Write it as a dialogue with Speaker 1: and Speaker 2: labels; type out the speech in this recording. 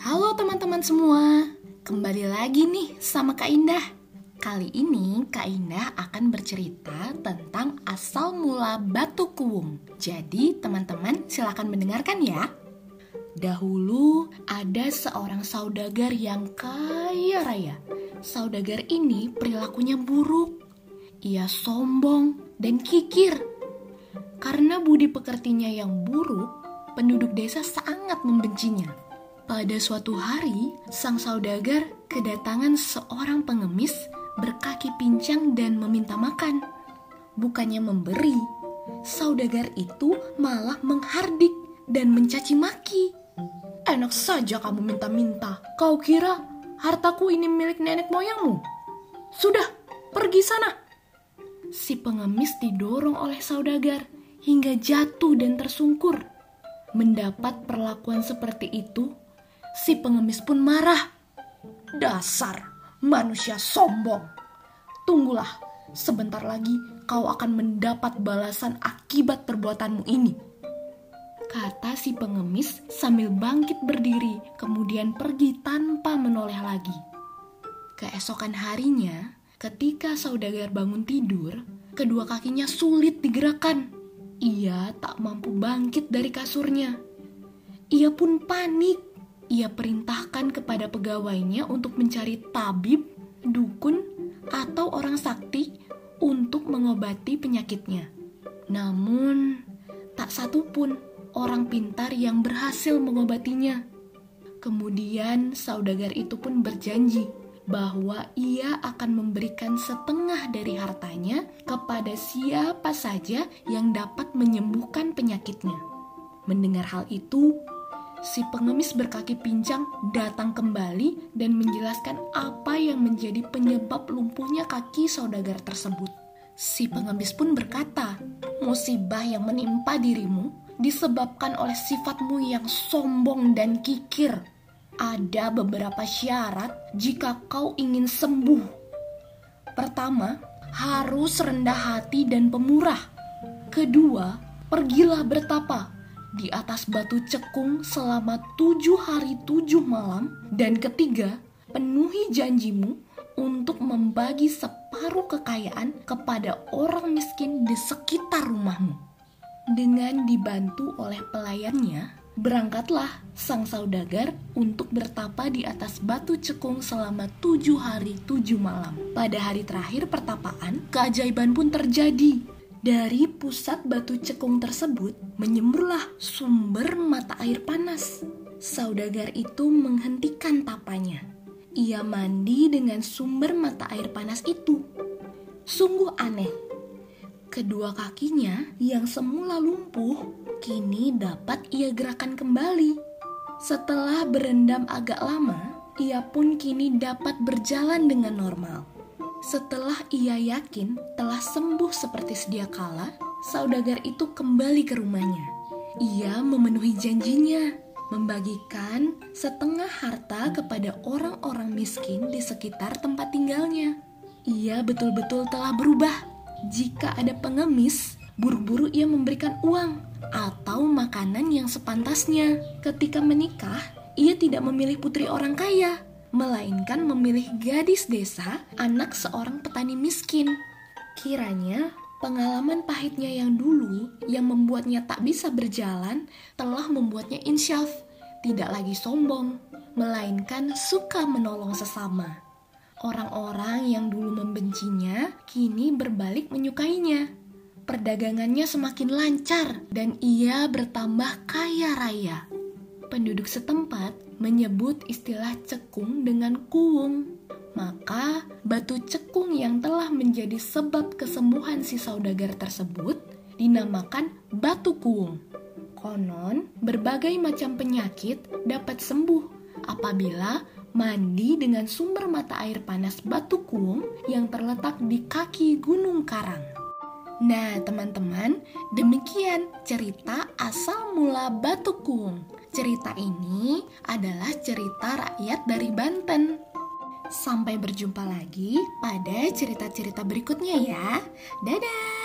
Speaker 1: Halo teman-teman semua, kembali lagi nih sama Kak Indah. Kali ini Kak Indah akan bercerita tentang asal mula batu kuwung. Jadi teman-teman silakan mendengarkan ya. Dahulu ada seorang saudagar yang kaya raya. Saudagar ini perilakunya buruk. Ia sombong dan kikir. Karena budi pekertinya yang buruk, penduduk desa sangat membencinya. Pada suatu hari, sang saudagar kedatangan seorang pengemis berkaki pincang dan meminta makan. Bukannya memberi, saudagar itu malah menghardik dan mencaci maki. Enak saja kamu minta-minta. Kau kira hartaku ini milik nenek moyangmu? Sudah, pergi sana. Si pengemis didorong oleh saudagar hingga jatuh dan tersungkur. Mendapat perlakuan seperti itu, Si pengemis pun marah. Dasar manusia sombong. Tunggulah, sebentar lagi kau akan mendapat balasan akibat perbuatanmu ini. Kata si pengemis sambil bangkit berdiri, kemudian pergi tanpa menoleh lagi. Keesokan harinya, ketika saudagar bangun tidur, kedua kakinya sulit digerakkan. Ia tak mampu bangkit dari kasurnya. Ia pun panik ia perintahkan kepada pegawainya untuk mencari tabib, dukun, atau orang sakti untuk mengobati penyakitnya. Namun, tak satu pun orang pintar yang berhasil mengobatinya. Kemudian, saudagar itu pun berjanji bahwa ia akan memberikan setengah dari hartanya kepada siapa saja yang dapat menyembuhkan penyakitnya. Mendengar hal itu, si pengemis berkaki pincang datang kembali dan menjelaskan apa yang menjadi penyebab lumpuhnya kaki saudagar tersebut. Si pengemis pun berkata, musibah yang menimpa dirimu disebabkan oleh sifatmu yang sombong dan kikir. Ada beberapa syarat jika kau ingin sembuh. Pertama, harus rendah hati dan pemurah. Kedua, pergilah bertapa di atas batu cekung selama tujuh hari tujuh malam. Dan ketiga, penuhi janjimu untuk membagi separuh kekayaan kepada orang miskin di sekitar rumahmu. Dengan dibantu oleh pelayannya, berangkatlah sang saudagar untuk bertapa di atas batu cekung selama tujuh hari tujuh malam. Pada hari terakhir pertapaan, keajaiban pun terjadi dari pusat batu cekung tersebut menyemburlah sumber mata air panas. Saudagar itu menghentikan tapanya. Ia mandi dengan sumber mata air panas itu. Sungguh aneh. Kedua kakinya yang semula lumpuh kini dapat ia gerakan kembali. Setelah berendam agak lama, ia pun kini dapat berjalan dengan normal. Setelah ia yakin telah sembuh seperti sedia kala, saudagar itu kembali ke rumahnya. Ia memenuhi janjinya, membagikan setengah harta kepada orang-orang miskin di sekitar tempat tinggalnya. Ia betul-betul telah berubah. Jika ada pengemis, buru-buru ia memberikan uang atau makanan yang sepantasnya. Ketika menikah, ia tidak memilih putri orang kaya, melainkan memilih gadis desa, anak seorang petani miskin. Kiranya pengalaman pahitnya yang dulu yang membuatnya tak bisa berjalan telah membuatnya insyaf, tidak lagi sombong, melainkan suka menolong sesama. Orang-orang yang dulu membencinya kini berbalik menyukainya. Perdagangannya semakin lancar dan ia bertambah kaya raya. Penduduk setempat menyebut istilah cekung dengan kuung. Maka batu cekung yang telah menjadi sebab kesembuhan si saudagar tersebut dinamakan batu kuung. Konon, berbagai macam penyakit dapat sembuh apabila mandi dengan sumber mata air panas batu kuung yang terletak di kaki Gunung Karang. Nah, teman-teman, demikian cerita asal mula batu kuung. Cerita ini adalah cerita rakyat dari Banten. Sampai berjumpa lagi pada cerita-cerita berikutnya ya. Dadah.